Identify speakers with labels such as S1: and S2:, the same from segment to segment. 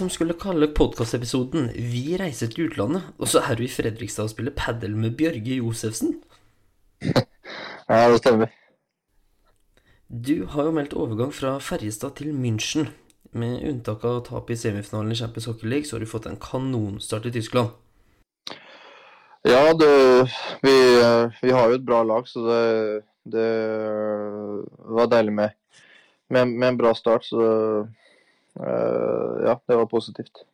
S1: liksom skulle kalle podkastepisoden 'Vi reiser til utlandet', og så er du i Fredrikstad og spiller padel med Bjørge Josefsen?
S2: Ja, det stemmer.
S1: Du har jo meldt overgang fra Ferjestad til München. Med unntak av tap i semifinalen i Champions Hockey League, så har du fått en kanonstart i Tyskland.
S2: Ja, det, vi, vi har jo et bra lag, så det, det var deilig med, med, med en bra start. Så ja, det var positivt.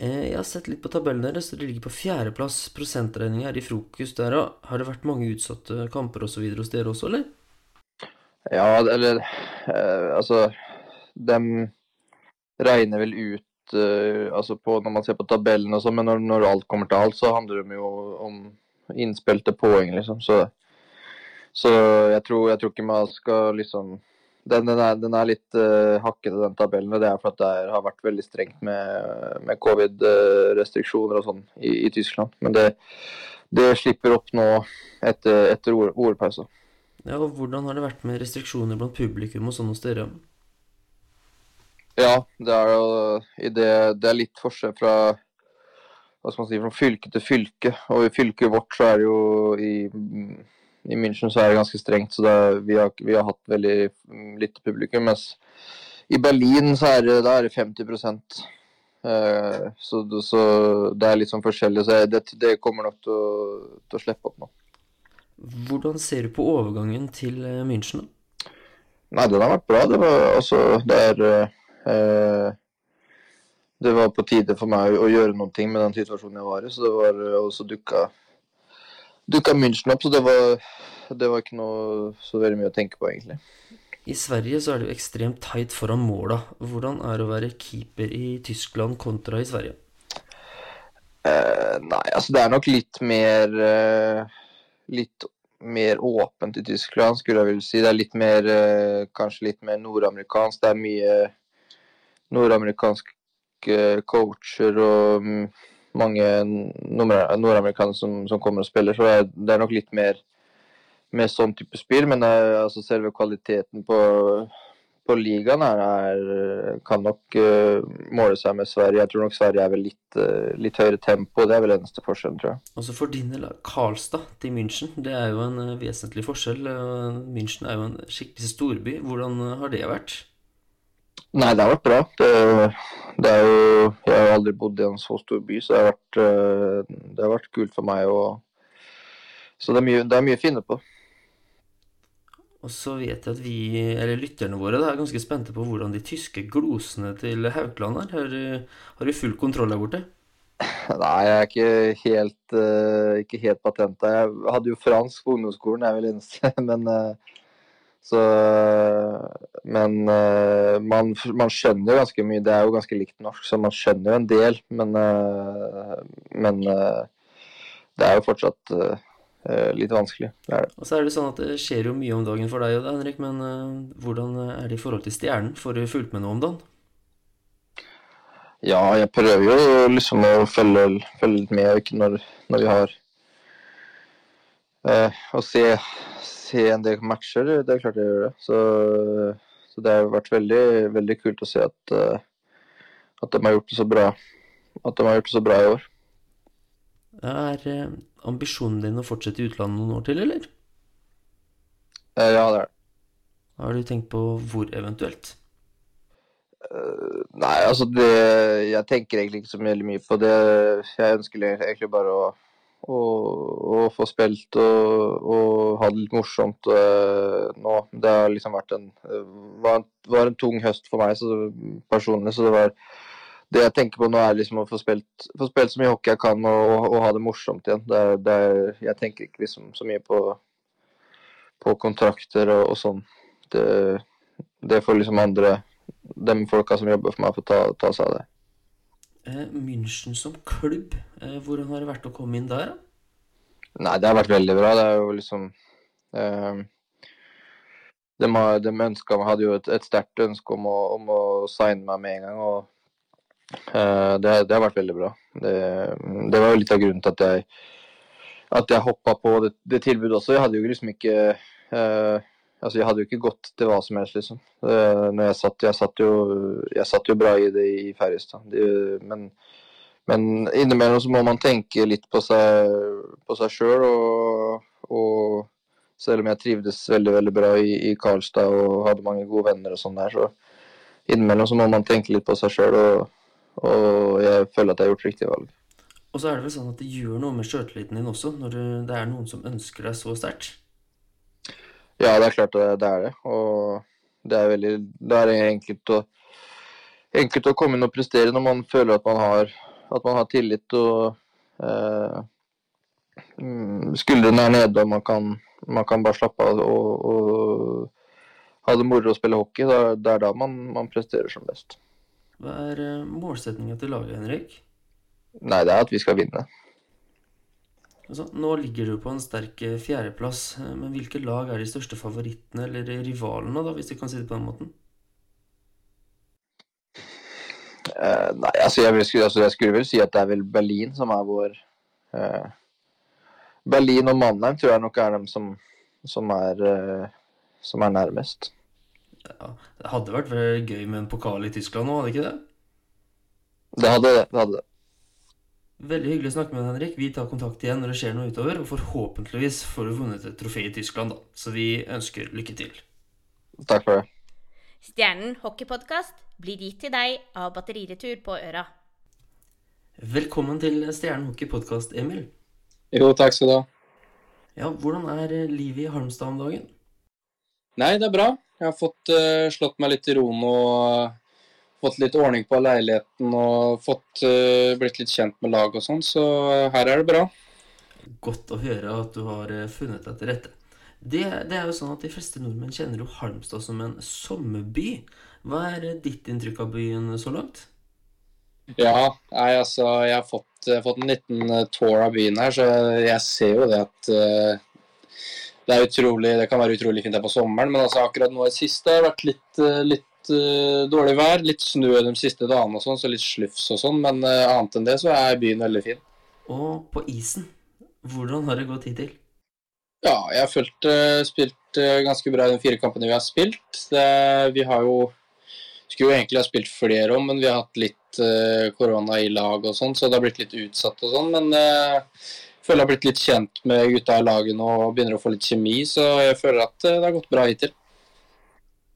S1: Eh, jeg har sett litt på tabellen deres, så dere ligger på fjerdeplass. Prosentregninga er i frokost der òg. Har det vært mange utsatte kamper osv. hos dere også, eller?
S2: Ja, eller uh, Altså, dem regner vel ut altså på, når man ser på tabellen og sånn, men når, når, alt kommer til alt, så handler det jo om innspilte poeng, liksom. Så, så jeg, tror, jeg, tror, ikke man skal liksom Den, den, er, den er, litt uh, hakkete, den tabellen. og Det er fordi det har vært veldig strengt med, med covid-restriksjoner og sånn i, i, Tyskland. Men det, det slipper opp nå etter, etter OL-pausa.
S1: Ja, og Hvordan har det vært med restriksjoner blant publikum og sånn hos dere?
S2: Ja, det er jo det, det er litt forskjell fra hva skal man si, fra fylke til fylke. Og i fylket vårt så er det jo i, i München så er det ganske strengt, så det, vi, har, vi, har, hatt veldig lite publikum. Mens i Berlin så er det, er det 50 eh, så, så, det er litt sånn forskjellig. Så det, det kommer nok til å, til å slippe opp nå.
S1: Hvordan ser du på overgangen til eh, München?
S2: Nei, den har vært bra. Det var altså Det er eh, Eh, det var på tide for meg å gjøre noe med den situasjonen jeg var i, så det var også dukka, dukka München opp. Så det var, det var ikke noe så veldig mye å tenke på, egentlig.
S1: I Sverige så er det jo ekstremt tight foran måla. Hvordan er det å være keeper i Tyskland kontra i Sverige?
S2: Uh, nei, altså det er nok litt mer uh, Litt mer åpent i Tyskland, skulle jeg vil si. Det er litt mer uh, Kanskje litt mer nordamerikansk. Det er mye nordamerikanske coacher og mm, mange nordamerikanere som, som, kommer og spiller. Så det er nok litt mer med sånn type spill. Men er, altså selve kvaliteten på, på ligaen er, er, kan nok uh, måle seg med Sverige. Jeg tror nok Sverige er vel litt, uh, litt høyere tempo. Det er vel eneste forskjellen, tror jeg.
S1: Altså For din del, Karlstad til München, det er jo en vesentlig forskjell. München er jo en skikkelig storby. Hvordan har det vært?
S2: Nei, det har vært bra. Det, det, jo Jeg har jo aldri bodd i en så stor by, så det har vært, eh, det har vært kult for meg. Og, så det er, mye, det er mye å finne på.
S1: Og så vet jeg at vi, eller lytterne våre, er ganske spente på hvordan de tyske glosene til Haukeland er. Har, har du full kontroll der borte?
S2: Nei, jeg er ikke helt, uh, ikke helt patent. Jeg hadde jo fransk på ungdomsskolen, jeg er vel eneste. Men så, men uh, man, man, skjønner jo ganske mye. Det er jo ganske likt norsk, så man skjønner jo en del. Men, uh, men uh, det er jo fortsatt litt vanskelig. Det
S1: det. Og så er det sånn at det skjer jo mye om dagen for deg, Henrik. Men hvordan er det i forhold til Stjernen? Får du fulgt med noe om dagen?
S2: Ja, jeg prøver jo liksom å følge, følge litt med når, når vi har Å se se en del matcher, det er klart jeg gjør det. Så, så det har vært veldig, veldig kult å se at, uh, at de har gjort det så bra. At de har gjort det så bra i år.
S1: Er uh, ambisjonen din å fortsette i utlandet noen år til, eller?
S2: Uh, ja, det er det.
S1: Har du tenkt på hvor eventuelt?
S2: nei, altså det Jeg tenker egentlig ikke så mye på det. Jeg ønsker egentlig bare å og, og få spilt og, og ha det litt morsomt uh, nå. Det har liksom vært en var, en var, en tung høst for meg så, personlig, så det var det jeg tenker på nå, er liksom å få spilt, få spilt så mye hockey jeg kan og, og ha det morsomt igjen. Det det er, jeg tenker ikke liksom så mye på, på kontrakter og, og sånn. Det, det, får liksom andre, de folka som jobber for meg, få ta, ta seg av det.
S1: Eh, München som klubb, eh, hvordan har det vært å komme inn der?
S2: Nei, det har vært veldig bra. Det er jo liksom eh, De, de ønsket, hadde jo et, et sterkt ønske om å, om å, signe meg med en gang. og eh, det, det, har vært veldig bra. Det, det, var jo litt av grunnen til at jeg, at jeg hoppa på det, det, tilbudet også. Jeg hadde jo liksom ikke eh, Altså, jeg hadde jo ikke gått til hva som helst, liksom. Når jeg satt, jeg satt, jo, jeg satt jo bra i det i Færøystad. Men, men, innimellom så må man tenke litt på seg sjøl. Og, og, selv om jeg trivdes veldig veldig bra i, i Karlstad og hadde mange gode venner, og sånn der, så innimellom så må man tenke litt på seg sjøl. Og, og jeg føler at jeg har gjort riktig valg.
S1: Og så er det vel sånn at det gjør noe med sjøltilliten din også, når det er noen som ønsker deg så sterkt?
S2: Ja, det er klart det, det er det. Og det er veldig Det er enkelt å, enkelt å komme inn og prestere når man føler at man har, at man har tillit og eh, mm, Skuldrene er nede, og man kan, man kan bare slappe av og, og ha det moro å spille hockey. Det er da man, man presterer som best.
S1: Hva er eh, målsettinga til laget, Henrik?
S2: Nei, det er at vi skal vinne.
S1: Altså, nå ligger du på en sterk eh, fjerdeplass, eh, men hvilke lag er de største favorittene, eller rivalene, da, hvis du kan si det på den måten?
S2: Uh, nei, altså jeg, skulle, altså jeg, skulle, vel si at det er vel Berlin som er vår uh, Berlin og Mannheim tror jeg nok er dem som, som, er, uh, som er nærmest.
S1: Ja, det hadde vært gøy med en pokal i Tyskland nå, hadde ikke det?
S2: Det hadde det. det hadde det.
S1: Veldig hyggelig å snakke med deg, Henrik. Vi tar kontakt igjen når det skjer noe utover. Og forhåpentligvis får du vunnet et trofé i Tyskland, da. Så vi ønsker lykke til.
S2: Takk for det.
S3: Stjernen hockeypodkast blir gitt til deg av Batteriretur på Øra.
S1: Velkommen til Stjernen hockeypodkast, Emil.
S4: Jo, takk skal du ha.
S1: Ja, hvordan er livet i Halmstad om dagen?
S4: Nei, det er bra. Jeg har fått uh, slått meg litt i ro nå fått litt ordning på leiligheten og fått uh, blitt litt kjent med lag og sånn, så her er det bra.
S1: Godt å høre at du har eh, funnet deg til rette. Det, det, er jo sånn at De fleste nordmenn kjenner jo Halmstad som en sommerby. Hva er eh, ditt inntrykk av byen så langt?
S4: Ja, nei, altså, jeg har fått, fått, en liten tour av byen her, så jeg ser jo det at uh, det, utrolig, det kan være utrolig fint her på sommeren, men altså, akkurat nå i siste har det vært litt, litt uh, dårlig vær. Litt snø de siste dagene, og sånn, så litt slufs og sånn. Men uh, annet enn det så er byen veldig fin.
S1: Og på isen, hvordan har det gått hittil?
S4: Ja, jeg har følt uh, spilt ganske bra i de fire kampene vi har spilt. Det, vi har jo Skulle jo egentlig ha spilt flere om, men vi har hatt litt korona i lag og sånn, så det har blitt litt utsatt og sånn. Men jeg føler jeg har blitt litt kjent med gutta i laget nå og begynner å få litt kjemi, så jeg føler at det har gått bra hittil.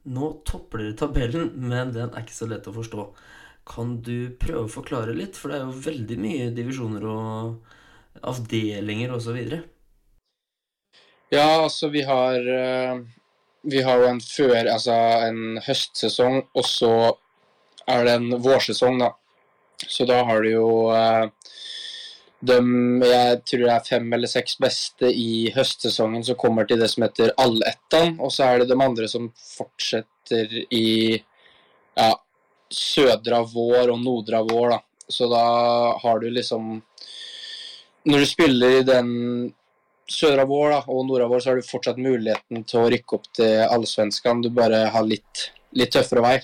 S1: Nå topper dere tabellen, men den er ikke så lett å forstå. Kan du prøve å forklare litt, for det er jo veldig mye divisjoner og avdelinger osv.
S4: Ja, altså vi har eh, Vi har jo en før, altså en høstsesong, og så er det en vårsesong, da. Så da har du jo eh, de, jeg tror det er fem eller seks beste i høstsesongen som kommer til det som heter Allettan. Og så er det de andre som fortsetter i ja, sødra vår og nordra vår, da. Så da har du liksom Når du spiller i den sødra vår da, og nordra vår, så har du fortsatt muligheten til å rykke opp til allsvenskan. Du bare har litt, litt tøffere vei.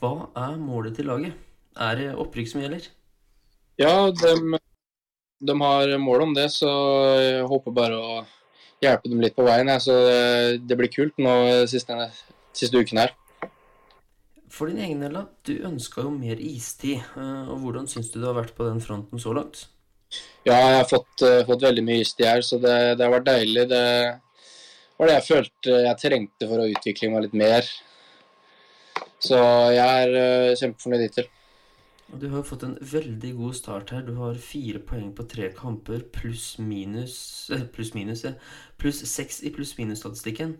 S1: Hva er målet til laget? Er det opprykk som gjelder?
S4: Ja, de de har mål om det, så jeg håper bare å hjelpe dem litt på veien. Så det blir kult nå siste, siste uken her.
S1: For din egen del, da. Du ønska jo mer istid. Eh, og Hvordan syns du det har vært på den fronten så langt?
S4: Ja, jeg har fått, uh, fått veldig mye istid her, så det, det, har vært deilig. Det var det jeg følte jeg trengte for å utvikle meg litt mer. Så jeg er uh, kjempefornøyd hittil.
S1: Du har fått en veldig god start her. Du har fire poeng på tre kamper pluss minus eh, Pluss minus, ja. Pluss seks i pluss-minus-statistikken.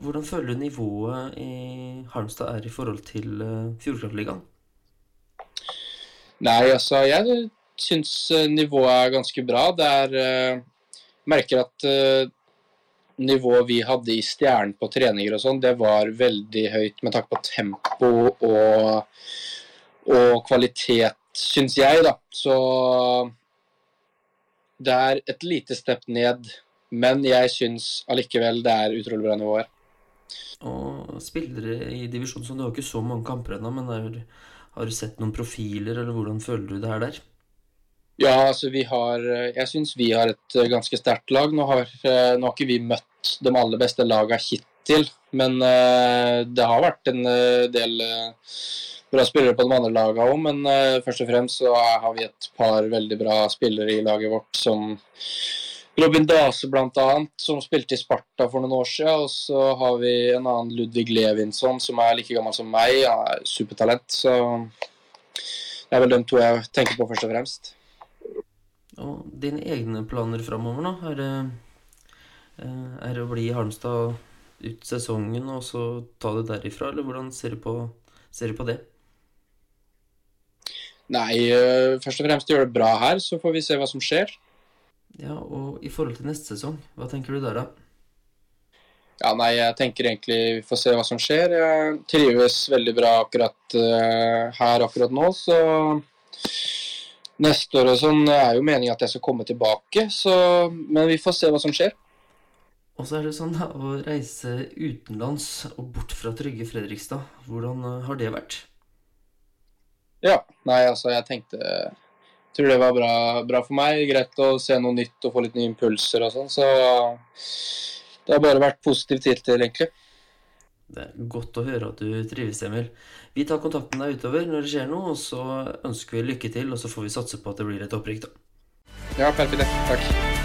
S1: Hvordan føler du nivået i Halmstad er i forhold til uh, Fjordkraftligaen?
S4: Nei, altså, jeg syns eh, nivået er ganske bra. Det er Merker at nivået vi hadde i Stjernen på treninger og sånn, det var veldig høyt med tanke på tempo og og kvalitet, syns jeg, da. Så det er et lite step ned, men jeg syns allikevel det er utrolig bra nivå her.
S1: Og spillere i divisjonen som Du har ikke så mange kamper ennå, men er, har du sett noen profiler, eller hvordan føler du det her der?
S4: Ja, altså vi har Jeg syns vi har et ganske sterkt lag. Nå har, nå har ikke vi møtt de aller beste lagene hittil. Men eh, det har vært en eh, del eh, bra spillere på de andre lagene òg. Men uh, først og fremst så har vi et par veldig bra spillere i laget vårt som Robin Dase bl.a., som spilte i Sparta for noen år siden. Og så har vi en annen Ludvig Levinsson som er like gammel som meg. Han er supertalent. Så det er vel de to jeg tenker på først og fremst.
S1: Og dine egne planer framover nå? Er det, eh, er det å bli i Halmstad ut sesongen og så ta det derifra, eller hvordan ser du på, ser du på det?
S4: Nei, eh, først og fremst gjør det bra her, så får vi se hva som skjer.
S1: Ja, og i forhold til neste sesong, hva tenker du der, da?
S4: Ja, nei, jeg tenker egentlig vi får se hva som skjer. Jeg trives veldig bra akkurat uh, her akkurat nå, så neste år og sånn er jo meningen at jeg skal komme tilbake, så Men vi får se hva som skjer.
S1: Og så er det sånn da, å reise utenlands og bort fra trygge Fredrikstad. Hvordan eh, har det vært?
S4: Ja. Nei, altså, jeg tenkte Tror det var bra, bra for meg. Greit å se noe nytt og få litt nye impulser og sånn, så det har bare vært positivt hittil, egentlig.
S1: Det er godt å høre at du trives, Emil. Vi tar kontakt med deg utover når det skjer noe, og så ønsker vi lykke til, og så får vi satse på at det blir et opprykk, da.
S4: Ja, perfekt. Takk.